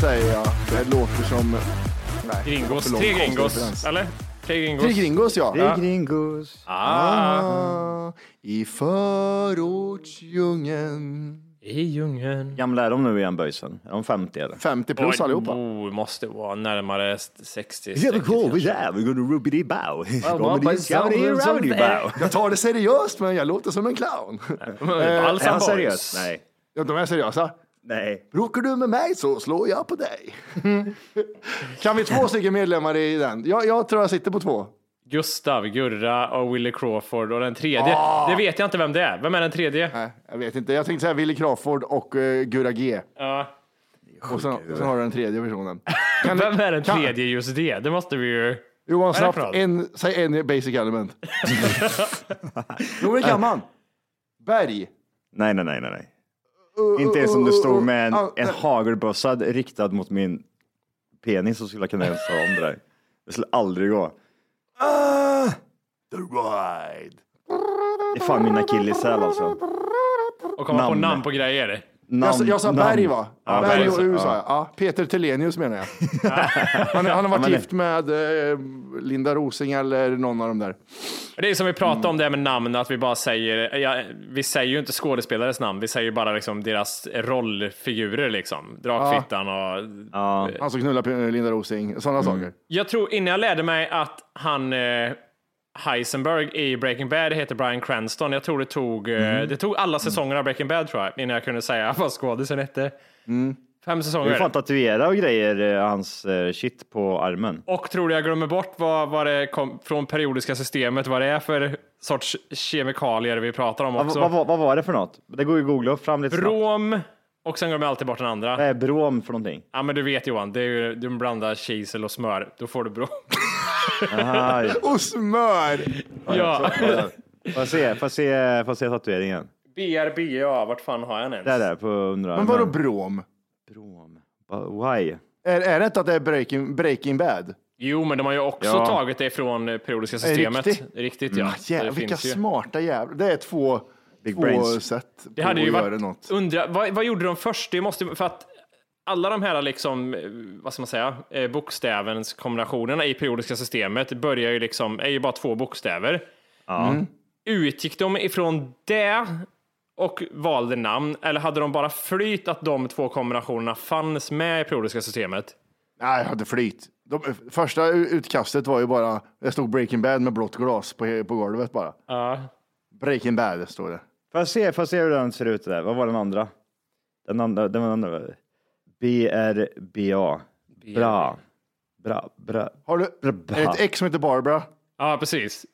Säger jag. Det låter som... Nej, Gringos. Tre gringos. Eller? Tre gringos. Tre gringos ja. Det är gringos. Ah. Ah, I förortsdjungeln. I djungeln. Gamla är de nu igen böjsen? Är de 50 eller? 50 plus Oj, allihopa. Oh, måste vara närmare 60. Yeah, cool, kanske. we're there. We're gonna rubbity bow. Jag tar det seriöst men jag låter som en clown. Är Balsam han Boys. seriös? Nej. Ja, de är seriösa. Nej. Bråkar du med mig så slår jag på dig. kan vi två stycken medlemmar i den? Jag, jag tror jag sitter på två. Gustav, Gurra och Willie Crawford och den tredje. Det vet jag inte vem det är. Vem är den tredje? Nej, jag vet inte. Jag tänkte säga Willy Crawford och uh, Gurra G. Ja. Och sen, sen har du den tredje personen. Kan Vem är den kan- tredje just det? Det måste vi ju... Johan, snabbt. En, säg en basic element. jo, det kan man. Berg. Nej, nej, nej, nej, nej. Inte ens om du stod med en, en hagelbössa riktad mot min penis så skulle jag kunna ens ta om det där. Det skulle aldrig gå. Ah, the ride. Det är fan min akilleshäl alltså. Och komma på namn på grejer. Jag, sa- jag sa namn. Berg va? Ja, Berg och U ja. sa jag. Ja, Peter Telenius menar jag. han, han har varit men det- gift med eh, Linda Rosing eller någon av dem där. Det är som vi pratade Mm. om det här med namn, att vi bara säger, ja, vi säger ju inte skådespelares namn, vi säger bara liksom deras rollfigurer liksom. Drakfittan och... Ja. Han som knullar Linda Rosing. Sådana saker. Jag tror, innan jag lärde mig att han eh, Heisenberg i Breaking Bad heter Brian Cranston, jag tror det tog, eh, det tog alla säsonger av Breaking Bad tror jag, innan jag kunde säga vad skådisen hette. Fem Du får säsonger. tatuera och grejer, eh, hans eh, shit på armen. Och tror du jag glömmer bort vad, vad det kom från periodiska systemet, vad det är för sorts kemikalier vi pratar om också. vad, vad, vad var det för något? Det går ju att googla upp fram lite snabbt. Brom, och sen glömmer jag alltid bort den andra. Vad är brom för någonting? Ja men du vet Johan, det är ju, du blandar kisel och smör, då får du brom. Aha, ja. Och smör! ja. Får jag se, får se, får se tatueringen? BRBA, vart fan har jag den ens? Där är på undrar. Men vadå brom? Brom? Why? Är, är det inte att det är Breaking, breaking Bad? Jo, men de har ju också Ja. tagit det från eh, periodiska systemet. riktigt? Riktigt, ja. Ah, Så jävlar, det vilka smarta jävlar. Det är två, Big två brains. sätt Det på hade ju varit, något. undra, vad, vad gjorde de först? Det måste, för att alla de här liksom, eh, vad ska man säga, eh, bokstävens kombinationerna i periodiska systemet börjar ju liksom, är ju bara två bokstäver. Ja. Utgick de ifrån det och valde namn, eller hade de bara flyt att de två kombinationerna fanns med i periodiska systemet? Nej, jag hade flyt. De, första utkastet var ju bara, det stod Breaking Bad med blått glas på, på golvet bara. Ja. Breaking Bad står det. Får jag se, får jag se hur den ser ut där? Vad var den andra? Den andra, den andra. BRBA. Bra. Bra, bra. Har du Bra, bra. är det ett ex som heter Barbara? ja, precis.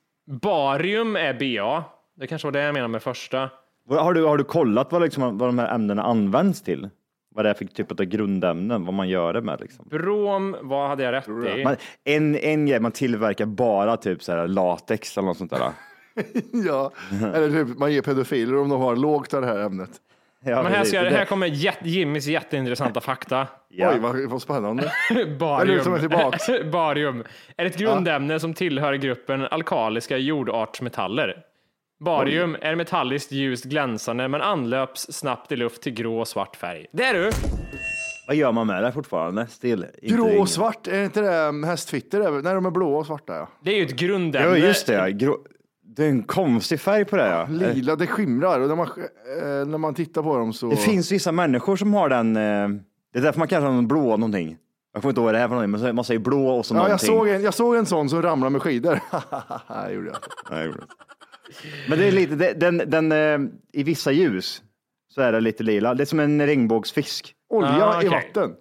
Barium är BA. Det kanske var det jag menade med första. Har du, har du kollat vad, liksom, vad de här ämnena används till? Vad det är för typ av grundämnen, vad man gör det med liksom? Brom, vad hade jag rätt i? Man, en, en grej, man tillverkar bara typ så här latex eller något sånt där. ja, eller typ man ger pedofiler om de har lågt av det här ämnet. Ja, Men här, ska, det- här kommer jätte, Jimmys jätteintressanta fakta. Ja. Oj, vad, vad spännande. Barium. Mig tillbaks. Barium är ett grundämne som tillhör gruppen alkaliska jordartsmetaller. Barium är metalliskt ljust glänsande men anlöps snabbt i luft till grå och svart färg. Det är du! Vad gör man med det fortfarande? Still. inte Grå och svart, är inte det um, hästfitter? Nej, de är blåa och svarta. Ja. Det är ju ett grundämne. Ja, just det. Ja. Grå... Det är en konstig färg på det. Ja. Lila, det skimrar och när man, eh, när man tittar på dem så... Det finns vissa människor som har den. Eh... Det är därför man kanske har någon blå någonting. Jag kommer inte ihåg vad det är för någonting, men man säger blå och så Ja, jag någonting. såg, en, jag såg en sån som ramlade med skidor. det gjorde jag. Nej, jag gjorde inte. Men det är lite, det- den, den, eh, i vissa ljus så är det lite lila. Det är som en regnbågsfisk. Olja Ah, i okej. vatten.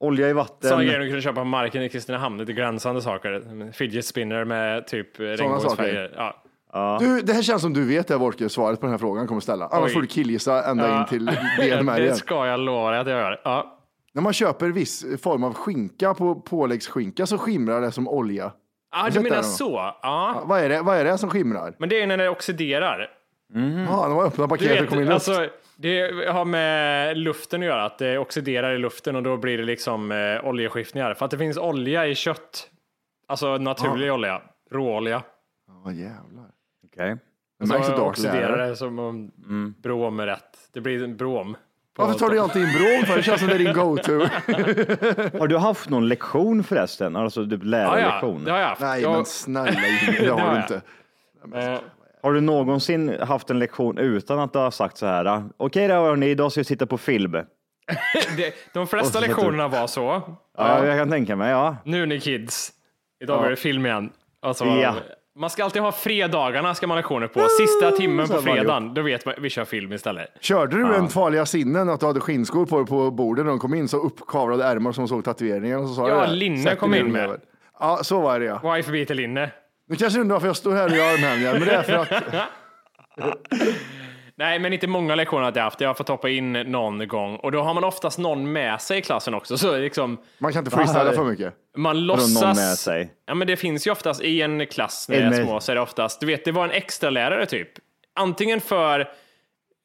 Olja i vatten. Sådana grejer du kunde köpa på marken i Kristinehamn, lite gränsande saker. Fidget spinner med typ regnbågsfärger. Ja. Du, det här känns som du vet det, Wolke, svaret på den här frågan kommer ställa. Annars Oj. får du killgissa ända Ja. in till med det ska jag lova dig att jag gör. Ja. När man köper viss form av skinka på påläggsskinka så skimrar det som olja. Ah, du det menar så? Ja. Vad är det, vad är det som skimrar? Men det är när det oxiderar. Ja, de har öppnat paketet och kom in luft. alltså, det har med luften att göra, att det oxiderar i luften och då blir det liksom eh, oljeskiftningar. För att det finns olja i kött. Alltså naturlig olja, råolja. Ja, jävlar. Okej. Det märks att du har oxiderar kläder. det som om brom är rätt. Det blir en brom. Varför tar du alltid in brom för? Det känns som det är din go-to. Har du haft någon lektion förresten? Alltså typ Ja, lärarlektion? ja, det har jag haft. Nej, jag, men snälla det har du inte. eh, Har du någonsin haft en lektion utan att du har sagt så här? Okej då hörni, idag ska vi titta på film. det, de flesta lektionerna var så. Ja, jag kan tänka mig, ja. Nu ni kids, idag blir det film igen. Alltså, Ja. Man ska alltid ha fredagarna ska man ha lektioner på. Sista timmen på fredagen, då vet man vi kör film istället. Körde du en farliga sinnen att du hade skinnskor på dig på bordet när de kom in, så uppkavlade ärmar som såg tatueringar och så sa Ja, det. linne kom in med. jävel. Ja, så var det ja. Wife biter linne. Nu kanske du undrar varför jag står här och gör armhävningar, men det är för att Nej, men inte många lektioner har jag haft. Jag har fått hoppa in någon gång och då har man oftast någon med sig i klassen också. Så liksom, man kan inte freestyla för mycket. man någon låtsas. med sig? Ja, men det finns ju oftast i en klass när En det är små så är det oftast, du vet, det var en extra lärare typ. Antingen för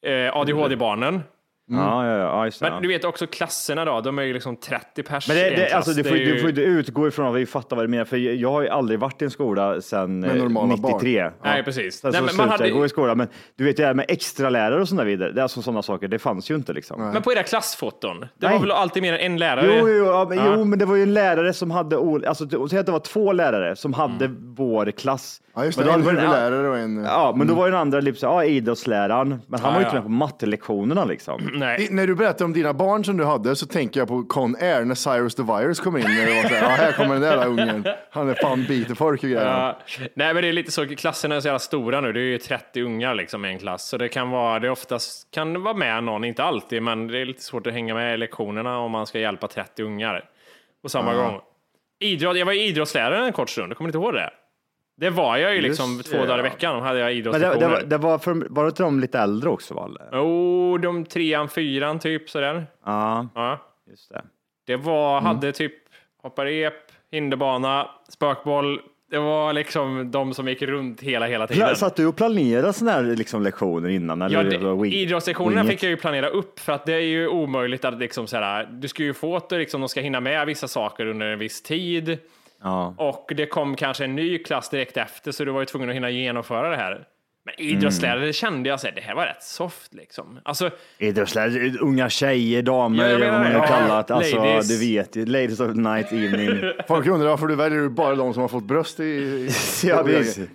eh, ADHD-barnen, Ja, ja, ja, just det. men ja. du vet också klasserna då, de är ju liksom 30 pers Men det, i en det, klass. alltså, du, Det får, är du ju- får inte utgå ifrån att vi fattar vad du menar, för jag har ju aldrig varit i en skola sedan Med eh, normala barn. 93. Nej, precis. Sen Nej, så men, man hade, jag gå i skolan, men du vet det här med extra lärare och sådana vidare, det är alltså sådana saker, det fanns ju inte liksom. men på era klassfoton, det Nej. var väl alltid mer än en lärare? Jo, jo, ja, men, Ja. jo, men det var ju en lärare som hade, alltså säg att det var två lärare som hade vår klass. Ja, just Men det. då En huvudlärare och en... Ja, men då var ju den andra liksom, ja, idrottsläraren, men han var ju inte ja. med på mattelektionerna liksom. Nej. I- När du berättar om dina barn som du hade så tänker jag på Con Air när Cyrus the Virus kom in. När det var så här, ja, här kommer den där ungen. Han är fan biter folk och grejer. Ja, nej, men det är lite så, klasserna är så jävla stora nu. Det är ju 30 ungar liksom i en klass, så det kan vara, det oftast kan vara med någon, inte alltid, men det är lite svårt att hänga med i lektionerna om man ska hjälpa 30 ungar på samma gång. Idrott, jag var idrottslärare en kort stund, kommer du inte ihåg det? Det var jag ju liksom Just två det, dagar i ja. veckan, då hade jag Men det, idrottslektioner. det, var, det var, för, var det inte de lite äldre också? Eller? Oh, de trean, fyran typ sådär. Ja, Ja. just det. Det var, hade typ hoppa rep, hinderbana, spökboll. Det var liksom de som gick runt hela, hela tiden. Satt du och planerade sådana här liksom, lektioner innan? Eller Ja, det idrottslektionerna fick jag ju planera upp för att det är ju omöjligt att liksom så här, du ska ju få att det liksom, de ska hinna med vissa saker under en viss tid Ja. och det kom kanske en ny klass direkt efter så du var ju tvungen att hinna genomföra det här. Men idrottsledare det kände jag så här, det här var rätt soft liksom. Alltså, Idrottsledare, unga tjejer, damer, Ja, jag vad man det. nu Ja, kallat. Alltså, ladies. du vet ju. Ladies of the night evening. Folk undrar varför du väljer bara de som har fått bröst i... i ja, precis.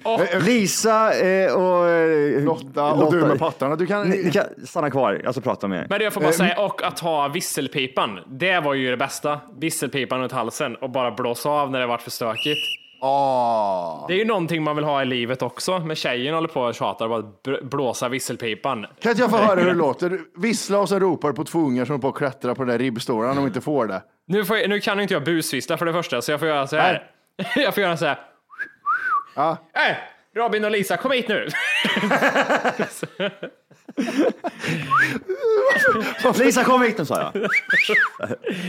Lisa eh, och... eh, Lotta och du med pattarna. Du kan... Ni, ni kan stanna kvar, alltså prata med er. men det får man säga, och att ha visselpipan, det var ju det bästa. Visselpipan runt halsen och bara blåsa av när det varit för stökigt. Ah. Det är ju någonting man vill ha i livet också, men tjejen håller på och tjatar och bara blåsa visselpipan. Kan inte jag få höra hur det låter? Vissla och så ropar på två ungar som håller på att klättra på den där ribbstolen om de inte får det. Nu, får jag, nu kan inte jag busvissla för det första, så jag får göra så här. Jag får göra så här. Ja. Äh, Robin och Lisa, kom hit nu. Lisa kom hit nu sa jag.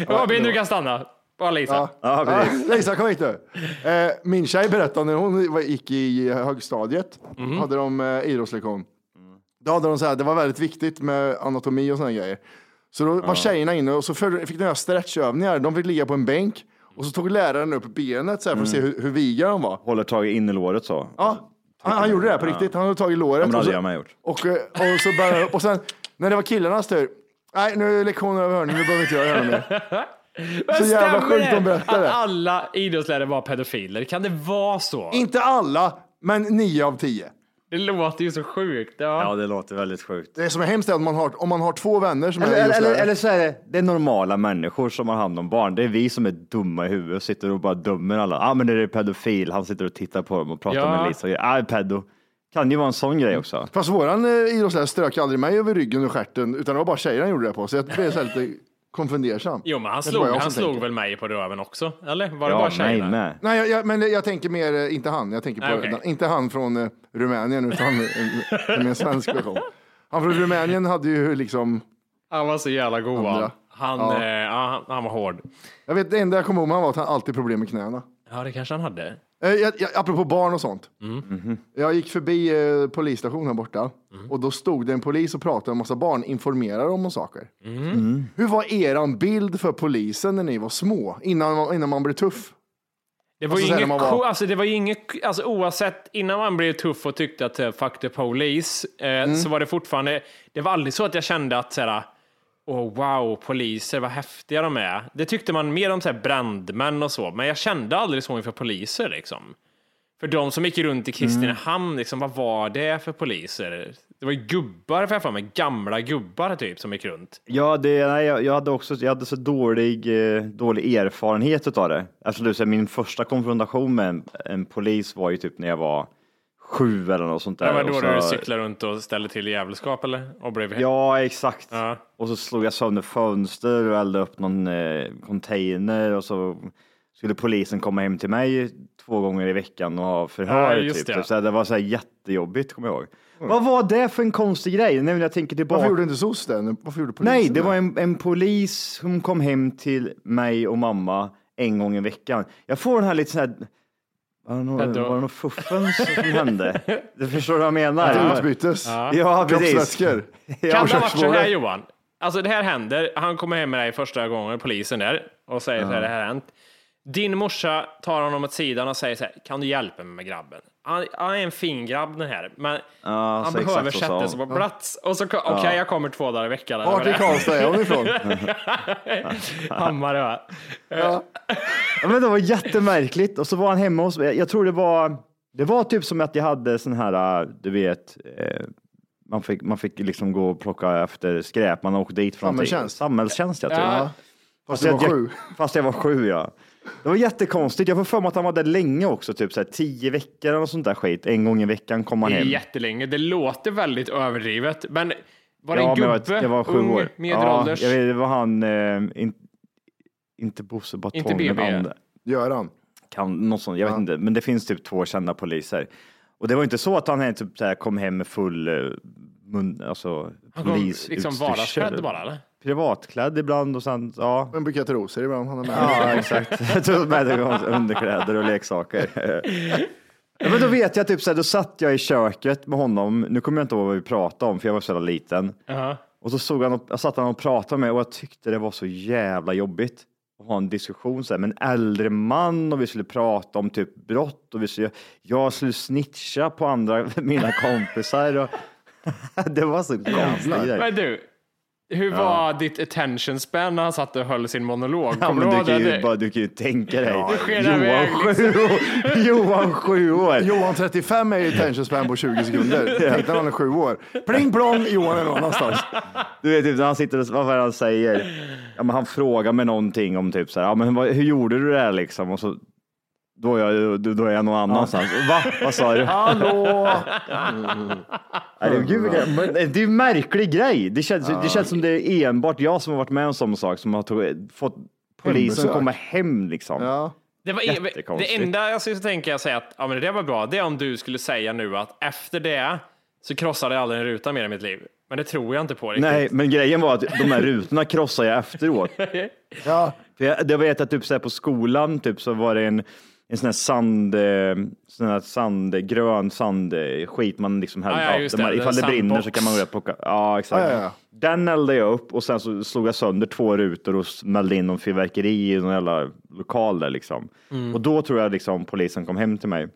Robin, du kan stanna. Bara Lisa. Ja. Ja. Lisa, kom hit nu. Eh, min tjej berättade när hon var- gick i högstadiet, Mhm. hade de eh, idrottslektion. Då hade de så här, det var väldigt viktigt med anatomi och sådana grejer. Så då var tjejerna inne och så för, fick de göra stretchövningar. De fick ligga på en bänk och så tog läraren upp benet så här för att se Mm. hur, hur viga de var. Håller tag i innerlåret så. Ja, han, han gjorde det på riktigt. Han hade tagit låret. Ja, men det och, hade så, jag med gjort. och, eh, och, så började, och sen när det var killarnas tur. Nej, nu är lektionen över hörni, nu behöver inte jag göra mer. Men så jävla sjukt de det. Att alla idrottsledare var pedofiler. Kan det vara så? Inte alla, men nio av tio. Det låter ju så sjukt. Ja. Ja, det låter väldigt sjukt. Det som är hemskt är att man har, om man har två vänner som är Eller, eller, idrottslärare. eller så är det, det är normala människor som har hand om barn. Det är vi som är dumma i huvudet och sitter och bara dömer alla. Ja, ah, men det är pedofil. Han sitter och tittar på dem och pratar Ja. med Lisa. Ja, ah, pedo. Kan ju vara en sån grej också. Fast våran eh, idrottslärare strök aldrig mig över ryggen och stjärten, utan det var bara tjejerna han gjorde det på. Så jag blev så här lite konfundersam. Jo, men han slog, han slog tänker. väl mig på röven också? Eller? Var det Ja, bara tjejerna? med. Nej, jag, jag, men jag tänker mer, eh, inte han, jag tänker på, Nej, okej. inte han från eh, Rumänien, utan en, en, en svensk version. Han från Rumänien hade ju liksom, Han var så jävla god han. Han, Ja. eh, han, han var hård. jag vet det enda jag kommer ihåg med han var att han alltid problem med knäna. Ja, det kanske han hade. Eh, Jag, jag, apropå barn och sånt. Mm. Jag gick förbi eh, polisstationen här borta och då stod det en polis och pratade med en massa barn, informerade dem om saker. Mm. Hur var eran bild för polisen när ni var små? Innan, man- innan man blev tuff? Det var ju så sen inget, man var- co- alltså det var ju inget, alltså oavsett, innan man blev tuff och tyckte att eh, fuck the police, eh, Mm. så var det fortfarande, det var aldrig så att jag kände att såhär, åh wow, poliser, vad häftiga de är. Det tyckte man mer om såhär brandmän och så, men jag kände aldrig så inför poliser liksom. För de som gick runt i Kristinehamn, liksom, vad var det för poliser? Det var ju gubbar, för jag för mig, gamla gubbar typ, som gick runt. Ja, det, nej, jag, jag hade också jag hade så dålig, eh, dålig erfarenhet av det. Alltså, du, säger, min första konfrontation med en, en polis var ju typ när jag var sju eller något sånt där. Var Och då så- du cyklade runt och ställde till jävelskap eller? Och blev Ja, exakt. Ja. Och så slog jag sönder fönster och eldade upp någon eh, container och så skulle polisen komma hem till mig två gånger i veckan och ha förhör. Ja, just typ. det. Så det var så här jättejobbigt, kommer jag ihåg. Vad var det för en konstig grej? Nu när jag tänker tillbaka. Varför gjorde inte SOS det? Varför gjorde polisen Nej, det var en, en polis som kom hem till mig och mamma en gång i veckan. Jag får den här lite så här var det någon, var det någon fuffens som hände? Du förstår vad jag menar? Det utbyttes. Ja, precis. Kroppsvätskor. Kan det ha varit så här. Johan? Alltså det här händer, han kommer hem med dig första gången, polisen där, och säger så här, det här har hänt. Din morsa tar honom åt sidan och säger så här, kan du hjälpa mig med grabben? Han, han är en fin grabb den här, men han så behöver sätta sig på plats. Och så, okej, jag kommer två dagar i veckan. Vart vad i. Karlstad är hon ifrån? Hammarö. va? Ja. Ja, men det var jättemärkligt och så var han hemma hos mig. Jag tror det var, det var typ som att jag hade sån här, äh, du vet, eh, man fick, man fick liksom gå och plocka efter skräp. Man åkte dit från Samhällstjänst. Samhällstjänst, jag tror. Ja. Fast du var jag, sju. Fast jag var sju, ja. Det var jättekonstigt. Jag får för mig att han var där länge också, typ så här, tio veckor eller sånt där skit. En gång i veckan kom han Det är hem. jättelänge. Det låter väldigt överdrivet. Men var det en men gubbe? jag var, jag var sju ung, år. medelålders? Ja, jag vet, det var han, eh, in, inte Bosse Batong, Inte men BB. han- Göran. kan, något sånt, jag vet inte, men det finns typ två kända poliser. Och det var inte så att han typ så här, kom hem med full eh, mun, alltså Han kom polisutstyrsel. liksom vardagsklädd bara, eller? Privatklädd ibland och sen, ja. En bukett rosor ibland. Han är med. Ja, exakt. Tog med underkläder och leksaker. Ja, men då vet jag typ så här, då satt jag i köket med honom. Nu kommer jag inte ihåg vad vi pratade om för jag var så jävla liten. Ja. Och så såg han och, jag satt han och pratade med mig och jag tyckte det var så jävla jobbigt. ha en diskussion så här, med en äldre man och vi skulle prata om typ brott och vi skulle, jag skulle snitcha på andra, mina kompisar. Och, det var så konstigt. grejer. Men du, hur var ditt attention span när han satt och höll sin monolog? Ja, men du kan ju, bara, du kan ju tänka dig. iväg, Johan, sju år. Johan sju år. Johan 35 är ju attention span på 20 sekunder. Tänk när han är sju år. Pling plong, Johan är någon annanstans. Du vet typ när han sitter och, vad är det han säger? Ja, men han frågar mig någonting om typ så här, ja, men vad, hur gjorde du det här liksom? Och så, då är jag, då är jag någon annanstans. Va? Vad sa du? Hallå! Nej, det, gud, vilka- men det är en märklig grej. Det känns, det känns som det är enbart jag som har varit med om en sån sak som har tog, fått polisen Hembesök. komma hem liksom. Ja. Det, var, Jättekonstigt. det enda jag skulle tänka jag säga att ja, men det där var bra, det är om du skulle säga nu att efter det så krossade jag aldrig en ruta mer i mitt liv. Men det tror jag inte på riktigt. Nej, men grejen var att de här rutorna krossade jag efteråt. Ja. För jag, det vet jag typ så här på skolan typ så var det en, en sån här sand, eh, sån här sand, grön sand eh, skit man liksom hällde Ja, ja, upp. just Där man, det, ifall det brinner så kan man och plocka. Ja, exakt. Ja, ja, ja. Den eldade jag upp och sen så slog jag sönder två rutor och smällde in någon fyrverkeri i någon jävla lokal där liksom. Mm. Och då tror jag liksom polisen kom hem till mig.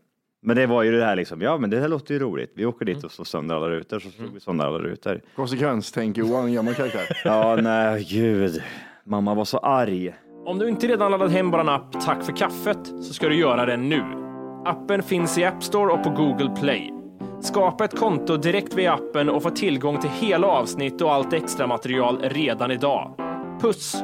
Men det var ju det här liksom, ja men det här låter ju roligt. Vi åker dit och slår sönder alla rutor, så slog vi sönder alla rutor. Konsekvenstänk Johan, gammal karaktär. Ja, nej gud. Mamma var så arg. Om du inte redan laddat hem vår app Tack för kaffet så ska du göra det nu. Appen finns i App Store och på Google Play. Skapa ett konto direkt via appen och få tillgång till hela avsnitt och allt extra material redan idag. Puss!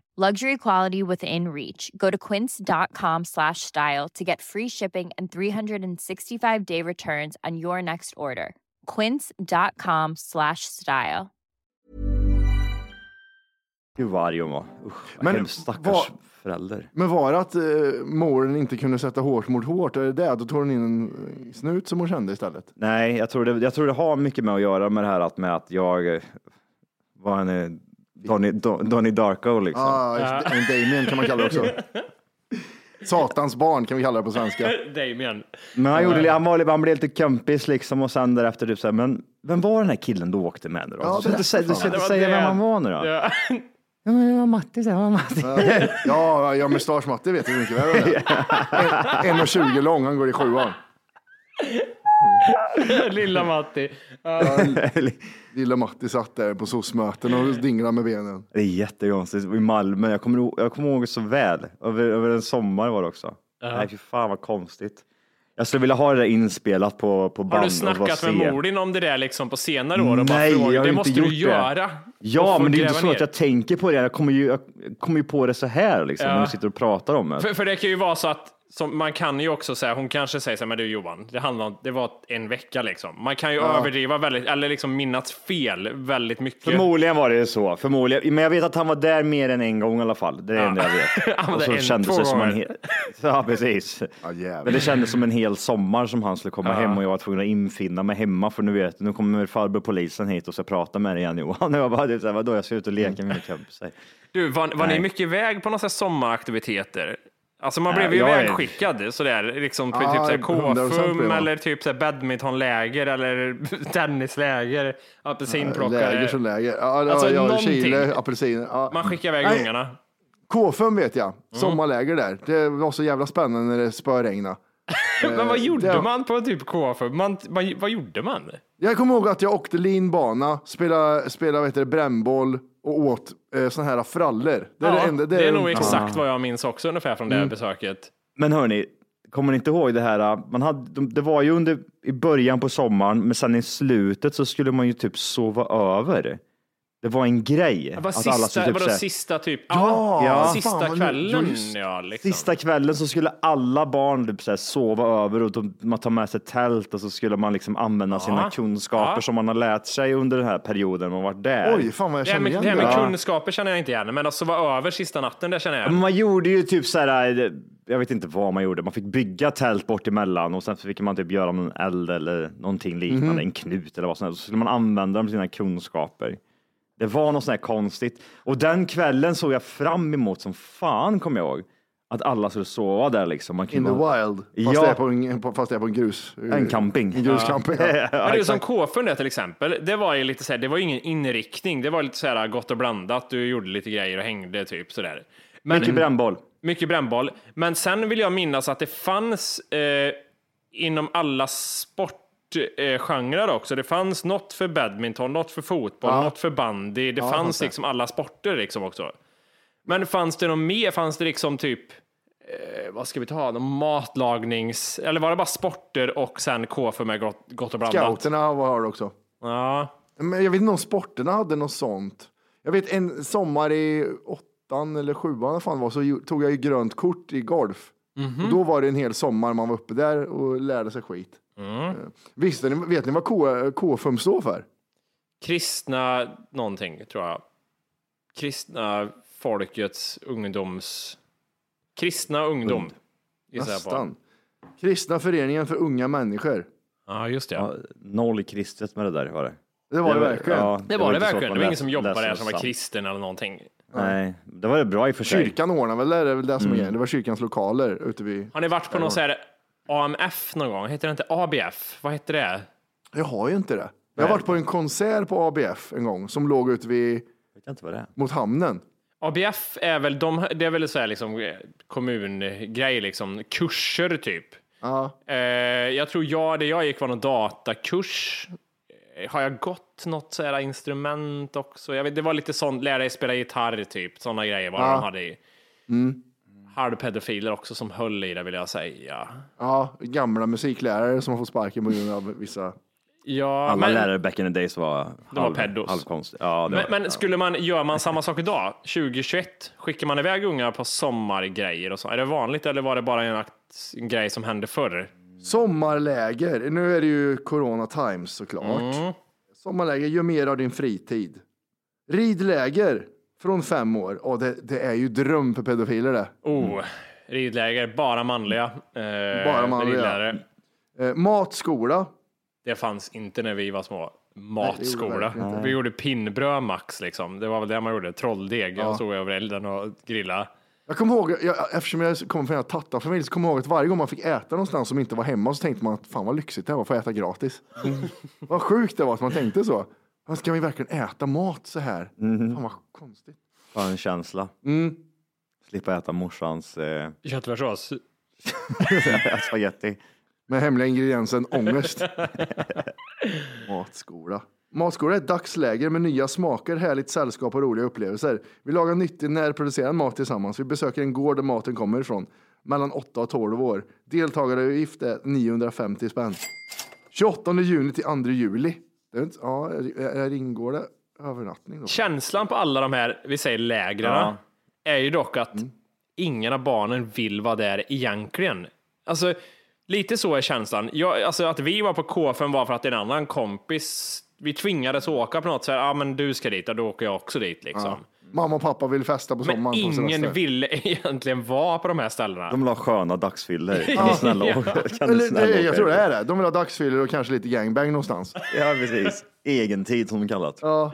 Luxury quality within reach. Go to quince.com slash style to get free shipping and 365 day returns on your next order. Quince.com slash style. Gud vad arg hon var. Usch, Men stackars vad- förälder. Men var det att eh, moren inte kunde sätta hårt mot hårt? Är det det? Då tog hon in en eh, snut som hon kände istället? Nej, jag tror, det, jag tror det har mycket med att göra med det här att, med att jag eh, var en Donnie, Don- Donnie Darko liksom. Ah, en Damien kan man kalla det också. Satans barn kan vi kalla det på svenska. Damien. Men han, gjorde, han, var, han blev lite kompis liksom och sen därefter typ så här, men vem var den här killen du åkte med nu då? Ja, du ska inte, du ska inte säga vem han var nu då? Ja. Ja, men det var Matti, det var Matti. Ja, ja mustaschmatte vet du mycket väl vem det är. En- 1,20 lång, han går i sjuan. Lilla Matti. Lilla Matti satt där på SOS-möten och dinglade med benen. Det är jättekonstigt. I Malmö, jag kommer, ihåg- jag kommer ihåg så väl. Över, över en sommar var det också. Nej, fy fan vad konstigt. Jag skulle vilja ha det där inspelat på, på band. Har du och bara snackat med se. Modin om det där liksom på senare år? Och bara Nej, frågat, jag har det inte måste gjort du det. göra. Ja, Och få men det är inte gräva så ner. att jag tänker på det. Jag kommer ju, jag kommer ju på det så här liksom, Ja. när vi sitter och pratar om det. För, för det kan ju vara så att som, man kan ju också säga, hon kanske säger så här, men du Johan, det handlar om, det var en vecka liksom. Man kan ju överdriva väldigt, eller liksom minnas fel väldigt mycket. Förmodligen var det ju så. Förmodligen. Men jag vet att han var där mer än en gång i alla fall. Det är det enda jag vet. Han var och så en- kändes två det som en hel... Ja, precis. Ja. Men det kändes som en hel sommar som han skulle komma hem och jag var tvungen att infinna mig hemma för nu vet nu kommer farbror polisen hit och ska prata med dig igen Johan. Och jag bara, så här, vadå, jag ska ut och leka med mina kompisar. Du, var, var ni mycket iväg på några sommaraktiviteter? Alltså man blev ju jag är- ivägskickad sådär, liksom på Ja, typ så här 100% blev K-fum man. eller typ så här badmintonläger eller tennisläger, apelsinplockare. Läger som läger. Ja, ja, Alltså, ja, någonting. Chile, apelsiner. Ja. Man skickar iväg Nej. ungarna. K5 vet jag, sommarläger där. Det var så jävla spännande när det spöregnade. Men vad gjorde det- man på typ K-fum? Man, vad, vad gjorde man? Jag kommer ihåg att jag åkte linbana, spelade, spelade vad heter det, brännboll och åt eh, såna här frallor. Det är, ja, det enda, det är nog exakt vad jag minns också ungefär från det Mm. här besöket. Men hörni, kommer ni inte ihåg det här? Man hade, de- det var ju under, i början på sommaren, men sen i slutet så skulle man ju typ sova över. Det var en grej. Det var att alla sista, skulle typ vadå, sista typ, Ja, Ja. sista fan, kvällen. just- Ja, liksom. Sista kvällen så skulle alla barn typ så här sova över och de, man tar med sig tält och så skulle man liksom använda sina kunskaper Ja. som man har lärt sig under den här perioden man varit där. Oj, fan vad jag Det känner med, igen det här med det. Ja. kunskaper känner jag inte igen, men att sova över sista natten, det känner jag igen. Man gjorde ju typ så här, jag vet inte vad man gjorde, man fick bygga tält bort emellan och sen fick man typ göra någon eld eller någonting liknande, Mhm. en knut eller vad som helst. Så skulle man använda de sina kunskaper. Det var något sånt här konstigt. Och den kvällen såg jag fram emot som fan, kommer jag ihåg. Att alla skulle sova där liksom. Man In kunde the ha- wild. Fast, Ja. det är på en, på- fast det är på en grus. En camping. En gruscamping. Ja. Ja, Men det är som. K-fund där till exempel, det var ju lite så här, det var ingen inriktning, det var lite så här gott och blandat, du gjorde lite grejer och hängde typ sådär. Men, Mycket brännboll. mycket brännboll. Men sen vill jag minnas att det fanns eh, inom alla sportgenrer också. Det fanns något för badminton, något för fotboll, något för bandy. Det fanns fanns det. liksom alla sporter liksom också. Men fanns det något mer? Fanns det liksom typ, eh, vad ska vi ta, någon matlagnings... Eller var det bara sporter och sen K för med gott, gott och blandat? Scouterna var har det också. Ja. Men jag vet inte om sporterna hade något sånt. Jag vet en sommar i åttan eller sjuan, fan var, så tog jag ju grönt kort i golf. Mhm. Och då var det en hel sommar man var uppe där och lärde sig skit. Mm. Eh, Visste ni, vet ni vad K- KFUM står för? Kristna någonting, tror jag. Kristna folkets ungdoms... Kristna ungdom. Nästan. Kristna föreningen för unga människor. Ja, just det. Ja, noll kristet med det där var det. Det var det verkligen. ja, Det var det så att verkligen. Det var ingen som jobbade där som var kristen eller någonting. Nej, det var det bra i och för sig. Kyrkan ordnar väl det, det är väl det som är Mm. grejen. Det var kyrkans lokaler ute vid... Har ni varit på någon så här AMF någon gång? Heter det inte ABF? Vad heter det? Jag har ju inte det. Jag har varit på en konsert på ABF en gång som låg ute vid, Jag vet inte vad det är. mot hamnen. ABF är väl, de, det är väl så här liksom eh, kommungrej, liksom kurser typ. Ja. Eh, jag tror jag, det jag gick var någon datakurs. Eh, Har jag gått något så här instrument också? Jag vet, det var lite sånt, lära dig spela gitarr typ, sådana grejer var det Ja. de hade i. Halvpedofiler också som höll i det vill jag säga. Ja, gamla musiklärare som har fått sparken på grund av vissa... Ja, Alla men, lärare back in the days var, var halv, pedos. halvkonstiga. Ja, det men, var, men skulle man, gör man samma sak idag, 2021? Skickar man iväg ungar på sommargrejer och så? Är det vanligt eller var det bara en, akt- en grej som hände förr? Sommarläger. Nu är det ju Corona Times såklart. Mm. Sommarläger, gör mer av din fritid. Ridläger från fem år. Och det, det är ju dröm för pedofiler det. Oh, ridläger, bara manliga. Eh, Bara manliga. ridlärare. Eh, matskola. Det fanns inte när vi var små. Matskola. inte. vi gjorde pinnbröd max liksom. Det var väl det man gjorde. Trolldeg. Jag stod över elden och grilla. Jag kommer ihåg, jag, eftersom jag kommer från en tattarfamilj, så kommer jag ihåg att varje gång man fick äta någonstans som inte var hemma så tänkte man att fan vad lyxigt det var, får jag äta gratis. vad sjukt det var att man tänkte så. Men Ska vi verkligen äta mat så här? Fan vad konstigt. Fan, en känsla. Mm. Slippa äta morsans eh, Köttfärssås. spagetti. Med hemliga ingrediensen ångest. Matskola. Matskola är ett dagsläger med nya smaker, härligt sällskap och roliga upplevelser. Vi lagar nyttig närproducerad mat tillsammans. Vi besöker en gård där maten kommer ifrån. Mellan 8 och 12 år. Deltagaravgift är 950 spänn. 28 juni till 2 juli. Det är inte, ja, är- ingår det övernattning då? Känslan på alla de här, vi säger lägren, Ja. är ju dock att Mm. ingen av barnen vill vara där egentligen. Alltså, lite så är känslan. Jag, alltså att vi var på KFM var för att en annan kompis, vi tvingades åka på något så här, ja ah, men du ska dit, och då åker jag också dit liksom. Mamma och pappa vill festa på Men sommaren. på ingen semester. ville egentligen vara på de här ställena. De vill ha sköna dagsfyllor. Kan du snälla? Kan Eller, snälla det, jag tror det är det. De vill ha dagsfyllor och kanske lite gangbang någonstans. Ja, precis. Egentid som de kallat. Ja.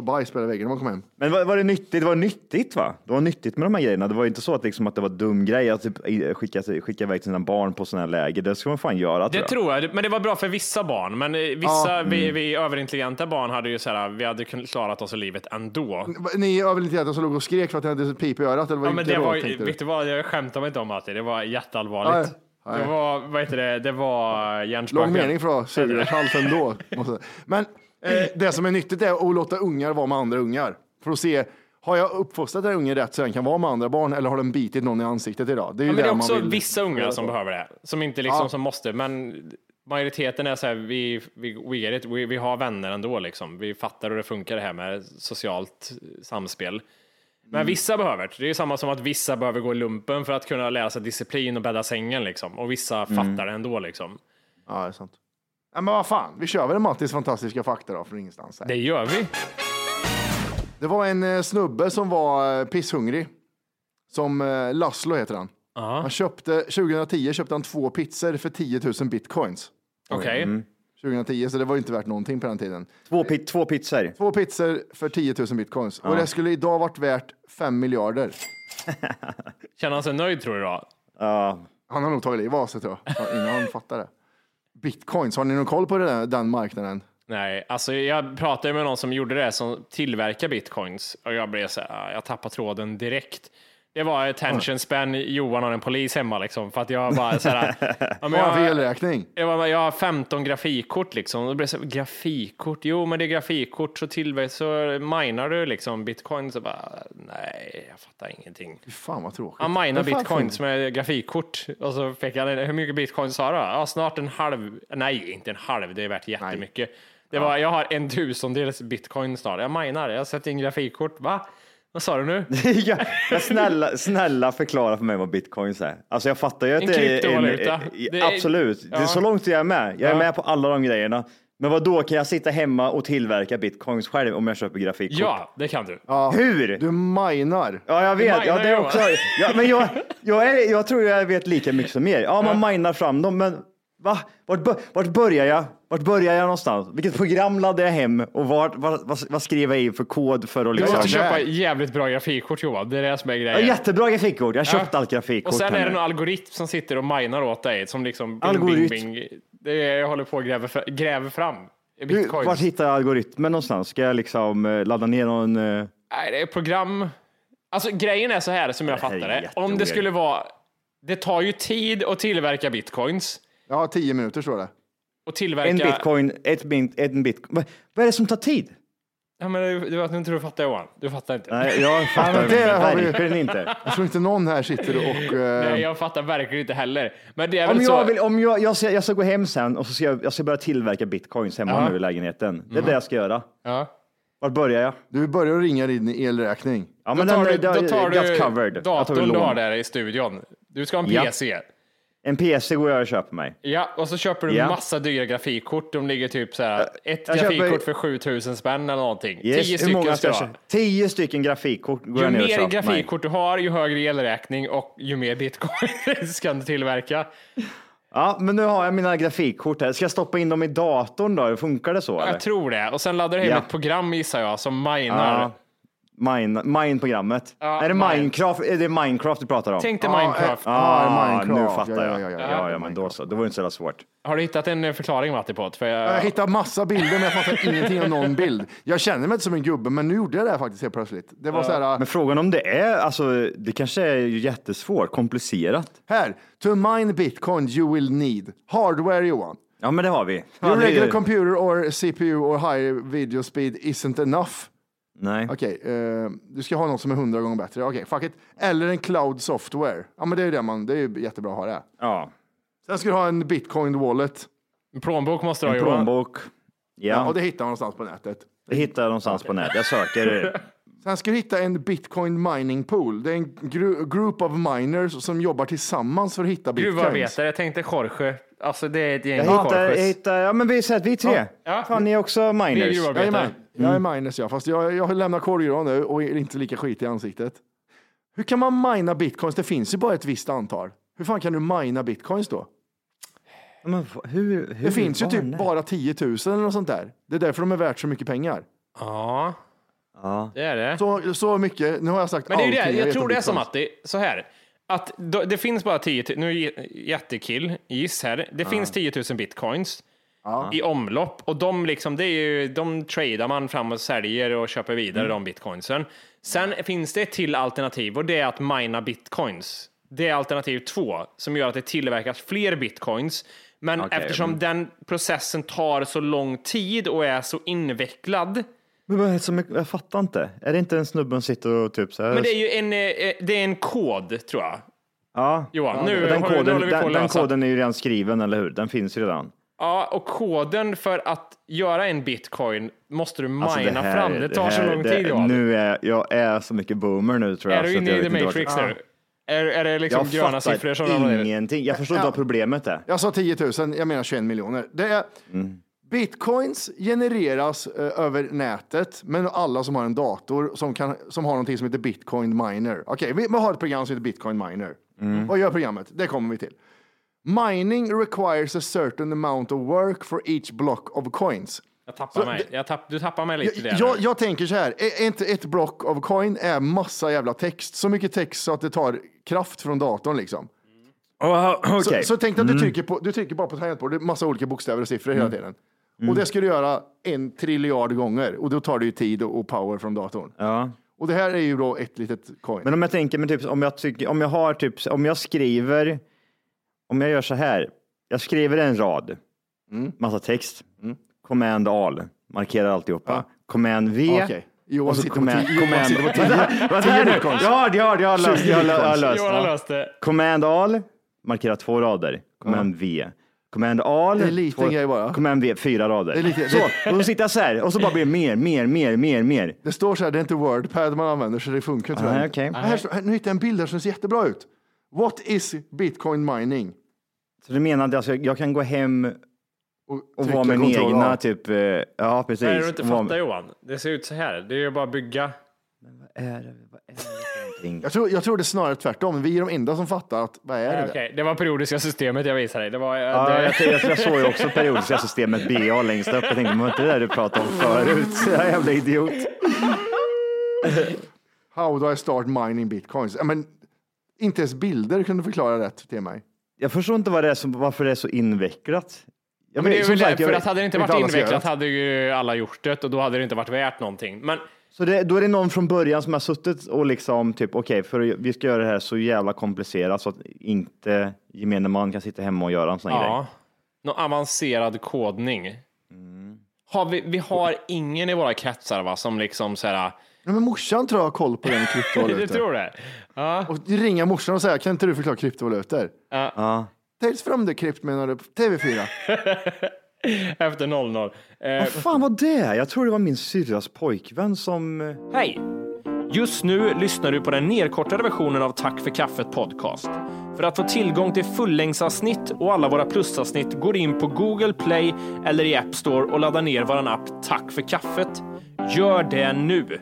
Och bajs på väggen när man kommer hem. Men var, var det nyttigt? Det var nyttigt va? Det var nyttigt med de här grejerna. Det var ju inte så att, liksom, att det var dum grej att typ, i- skicka, skicka iväg sina barn på sådana här läger. Det ska man fan göra Det tror jag. tror jag, men det var bra för vissa barn. Men eh, vissa, vi, vi överintelligenta barn hade ju så här, vi hade kunnat klarat oss i livet ändå. Ni överintellekta som låg och skrek för att ni hade pip i örat? Eller vad Ja, men det då, var, du? vet du vad, jag skämtar mig inte om att det, var jätteallvarligt. Nej. Det var, vad heter det, det var Lång hjärnspöken. mening för att måste jag säga. Men eh, det som är nyttigt är att låta ungar vara med andra ungar. För att se har jag uppfostrat den ungen rätt så den kan vara med andra barn eller har den bitit någon i ansiktet idag? Det är Ja, men det är också vill- vissa ungar som behöver det, som inte liksom Ja. som måste, men majoriteten är så här, vi, vi, we get it, vi, vi har vänner ändå liksom. Vi fattar hur det funkar det här med socialt samspel. Men Mm. vissa behöver det. Det är samma som att vissa behöver gå i lumpen för att kunna lära sig disciplin och bädda sängen liksom. Och vissa Mm. fattar det ändå liksom. Ja, det är sant. Ja, men vad fan, vi kör väl en Mattis fantastiska fakta då från ingenstans. Här. Det gör vi. Det var en eh, snubbe som var eh, pisshungrig. Som eh, Laszlo heter han. Ja, Han köpte, 2010 köpte han två pizzor för 10 000 bitcoins. okej. Mm. 2010, så det var ju inte värt någonting på den tiden. Två, pi- två pizzor. Två pizzor för 10 000 bitcoins. Och det skulle idag varit värt 5 miljarder. Känner han sig nöjd tror du då? Ja, Han har nog tagit liv av sig tror jag, innan han fattar det. Bitcoins, har ni någon koll på det där, den marknaden? Nej, alltså jag pratade med någon som gjorde det, som tillverkar bitcoins och jag blev så här, jag tappade tråden direkt. Det var attention span, Johan har en polis hemma liksom, för att jag bara så här, ja, men jag, jag, var, jag har 15 grafikkort liksom, och det så grafikkort, jo men det är grafikkort så tillverkar, så minar du liksom bitcoins och bara, nej, jag fattar ingenting. Fan vad tråkigt. Han minar bitcoins med grafikkort och så fick han, hur mycket bitcoins har du? Ja, snart en halv, nej inte en halv, det är värt jättemycket. Det var, jag har en tusendels bitcoin snart. Jag minar, jag sätter in grafikkort. Va? Vad sa du nu? ja, ja, snälla, snälla förklara för mig vad bitcoins är. Alltså jag fattar ju att En det är kryptovaluta. en- är- absolut, det är ja. så långt jag är med. Jag är Ja. med på alla de grejerna. Men vad då kan jag sitta hemma och tillverka bitcoins själv om jag köper grafikkort? Ja, det kan du. Ja, Hur? Du minar. Ja, jag vet. Ja, det är också. Ja, men jag, jag, är, jag tror jag vet lika mycket som er. Ja, man minar fram dem, men va? Vart, vart börjar jag? Vart börjar jag någonstans? Vilket program laddar jag hem och vart, vad, vad, vad skriver jag in för kod för att Du liksom? måste Ja, köpa jävligt bra grafikkort Johan. Det är det som är Ja, grejen. jättebra grafikkort. Jag har köpt Ja. allt grafikkort. Och sen är det någon algoritm som sitter och minar åt dig. Som liksom Algoritm. bing, bing. Det är, jag håller på och gräver, fra- gräver fram Hur, bitcoins. vart hittar jag algoritmen någonstans? Ska jag liksom eh, ladda ner någon? eh, Nej, det är program. Alltså grejen är så här som jag fattar det. Om det skulle vara, det tar ju tid att tillverka bitcoins. Ja, 10 minuter står det. Och tillverka... En bitcoin, ett bit, en bitcoin. Vad, vad är det som tar tid? Ja, men du, du, jag tror du fattar Johan. Du fattar inte. Nej, jag fattar men det har verkligen inte. Jag tror inte någon här sitter och... eh, Nej, jag fattar verkligen inte heller. Men det är väl Om så... jag, vill, om jag, jag, ska, jag ska gå hem sen och så ska jag, jag ska börja tillverka bitcoins hemma Ja. nu i lägenheten. Det är det jag ska göra. Ja. Var börjar jag? Du börjar ringa din elräkning. Ja, Då tar, du, den- då den- tar du. Jag datorn du har där i studion. Du ska ha en Ja. PC. En PC går jag och köper mig. Ja, och så köper du Ja. massa dyra grafikkort. De ligger typ så här, ett jag grafikkort köper- för 7000 spänn eller någonting. Yes, Tio hur många stycken ska jag köpa? Tio stycken grafikkort går Ju jag ner och mer köper mig. grafikkort du har, ju högre elräkning och ju mer bitcoin ska du tillverka. Ja, men nu har jag mina grafikkort här. Ska jag stoppa in dem i datorn då? Funkar det så? eller? Jag tror det. Och sen laddar du hem Ja. ett program gissar jag som minar. Ja. Mine, Mine-programmet. Ja, är det Mine. Minecraft? Är det Minecraft du pratar om? Tänk dig Ja, Minecraft. eh, Ah, Minecraft. nu fattar Ja, jag. ja, Ja, ja, ja, ja, men då så. Det var inte så jävla svårt. Har du hittat en eh, förklaring Matti på det? För jag, Jag hittar massa bilder men jag fattar ingenting av någon bild. Jag känner mig inte som en gubbe men nu gjorde jag det faktiskt helt plötsligt. Det var så här, Men frågan om det är, alltså det kanske är jättesvårt, komplicerat. här, to mine bitcoin you will need hardware Johan. Ja, men det har vi. Ja, Your regular ju- computer or CPU or high video speed isn't enough. Nej. Okej, eh, du ska ha något som är hundra gånger bättre. Okej, fuck it. Eller en cloud software. Ja, men det är ju det man, det är ju jättebra att ha det. Ja, Sen ska du ha en bitcoin wallet. En plånbok måste du ha en plånbok. Ja. Ja, och det hittar man någonstans på nätet. det hittar jag någonstans på nätet. Jag söker. Sen ska du hitta en bitcoin mining pool. Det är en gru- group of miners som jobbar tillsammans för att hitta bitcoins. Gruvarbetare, jag tänkte Jorge. Alltså det är ett gäng Jag hittar, jag hittar, ja men vi säger att vi tre. Ja. Fan, ni är också Vi är miners. gruvarbetare. Jajamän, jag är minus ja, fast jag, jag lämnar kolgran nu och är inte lika skit i ansiktet. Hur kan man mina bitcoins? Det finns ju bara ett visst antal. Hur fan kan du mina bitcoins då? Men hur, hur, Det finns ju typ det? bara 10 000 eller något sånt där. Det är därför de är värt så mycket pengar. Ja, Ja. det är det. Så, så mycket, nu har jag sagt Men det är ju det, jag vet tror det är som. Matti, så här. Att då, det finns bara 10 000, nu är det jättekill, giss här. Det finns 10 000 bitcoins i omlopp och de liksom, det är ju, de tradar man fram och säljer och köper vidare Mm. de bitcoinsen. Sen finns det ett till alternativ och det är att mina bitcoins. Det är alternativ två som gör att det tillverkas fler bitcoins. Men Okej, eftersom mm. den processen tar så lång tid och är så invecklad Men vad är det som, är- jag fattar inte. Är det inte en snubbe som sitter och typ så här? Men det är ju en, eh, det är en kod, tror jag. Ja, Johan, nu den, nu koden, vi att den, den koden är ju redan skriven, eller hur? Den finns ju redan. Ja, och koden för att göra en bitcoin måste du mina Alltså, det här- fram. Det tar det så här- lång det- tid, Johan. Nu är jag är så mycket boomer nu tror jag. är du så att inne jag i the matrix nu? Är, är det liksom Jag gröna fattar siffror som ramlar ner? ingenting. Jag förstår inte Ja. vad problemet är. Jag sa 10 000, jag menar 21 miljoner. Det är, Bitcoins genereras eh, över nätet, men alla som har en dator som, kan, som har någonting som heter Bitcoin Miner. Okej, vi, vi har ett program som heter Bitcoin Miner. Vad gör programmet? Det kommer vi till. Mining requires a certain amount of work for each block of coins. Jag tappar mig. Jag tapp, du tappar mig lite Jag, där. jag, jag tänker så här, är är inte ett block av coin är massa jävla text, så mycket text så att det tar kraft från datorn liksom. Oh, Så, Okej. så tänk dig att du trycker, på, du trycker bara på tangentbordet, massa olika bokstäver och siffror hela tiden. Och det ska du göra en triljard gånger och då tar det ju tid och, power från datorn. Ja. Och det här är ju då ett litet coin. Men om jag tänker, men typ, om, jag tycker, om jag har typ, om jag skriver, om jag gör så här, jag skriver en rad, Mm. massa text, command all, markerar alltihopa, command V, Okej. Johan och så sitter på command, Johan command, på tio- Vänta, vänta tio här nu. bitcoins. Ja, det har, det har löst, jag har, jag har löst. Johan har ja. löst det. Command all, markera två rader, command V. Command all, Det är en liten två, grej bara. command V, fyra rader. Det är lite- så, och så sitter jag så här, och så bara blir det mer, mer, mer, mer, mer. Det står så här, det är inte Wordpad man använder så det funkar tyvärr. Nej, okej. Här, står- här, nu hittar jag en bild här som ser jättebra ut. What is Bitcoin mining? Så du menar att alltså, jag kan gå hem och trycka vara min kontroll egna typ, eh, ja precis. Vad är det du inte fattar Johan? Det ser ut så här. Det är ju bara att bygga. Är det, vad är det någonting? Jag tror, jag tror det är snarare tvärtom. Vi är de enda som fattar att vad är det där? Okej, det var periodiska systemet jag visade dig. Det var, Ja, det, jag, jag, jag såg ju också periodiska systemet BA längst upp. Jag tänkte, var inte det där du pratade om förut? Jag är jävla idiot. How do I start mining bitcoins? Ja, men, inte ens bilder kunde förklara rätt till mig. Jag förstår inte vad det är som, varför det är så invecklat. Jag men det vet- är väl sagt, det, jag för att hade det inte varit invecklat hade ju alla gjort det och då hade det inte varit värt någonting. Men Så det, då är det någon från början som har suttit och liksom typ, okej, för att vi ska göra det här så jävla komplicerat så att inte gemene man kan sitta hemma och göra en sån här grej. ja, någon avancerad kodning. Har vi, vi har ingen i våra kretsar va, som liksom så här, Ja, men morsan tror jag har koll på den du kryptovalutor. tror det? Ja. Och ringa morsan och säga, kan inte du förklara kryptovalutor? Ja. Tales from the crypt menar du? TV4? Efter 00. Eh, Vad fan var det? Jag tror det var min syrras pojkvän som... eh, Hej! Just nu lyssnar du på den nedkortade versionen av Tack för kaffet podcast. För att få tillgång till fullängdsavsnitt och alla våra plusavsnitt går in på Google Play eller i App Store och laddar ner vår app Tack för kaffet. Gör det nu!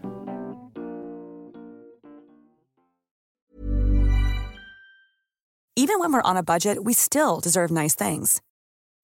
Even when we're on a budget, we still deserve nice things.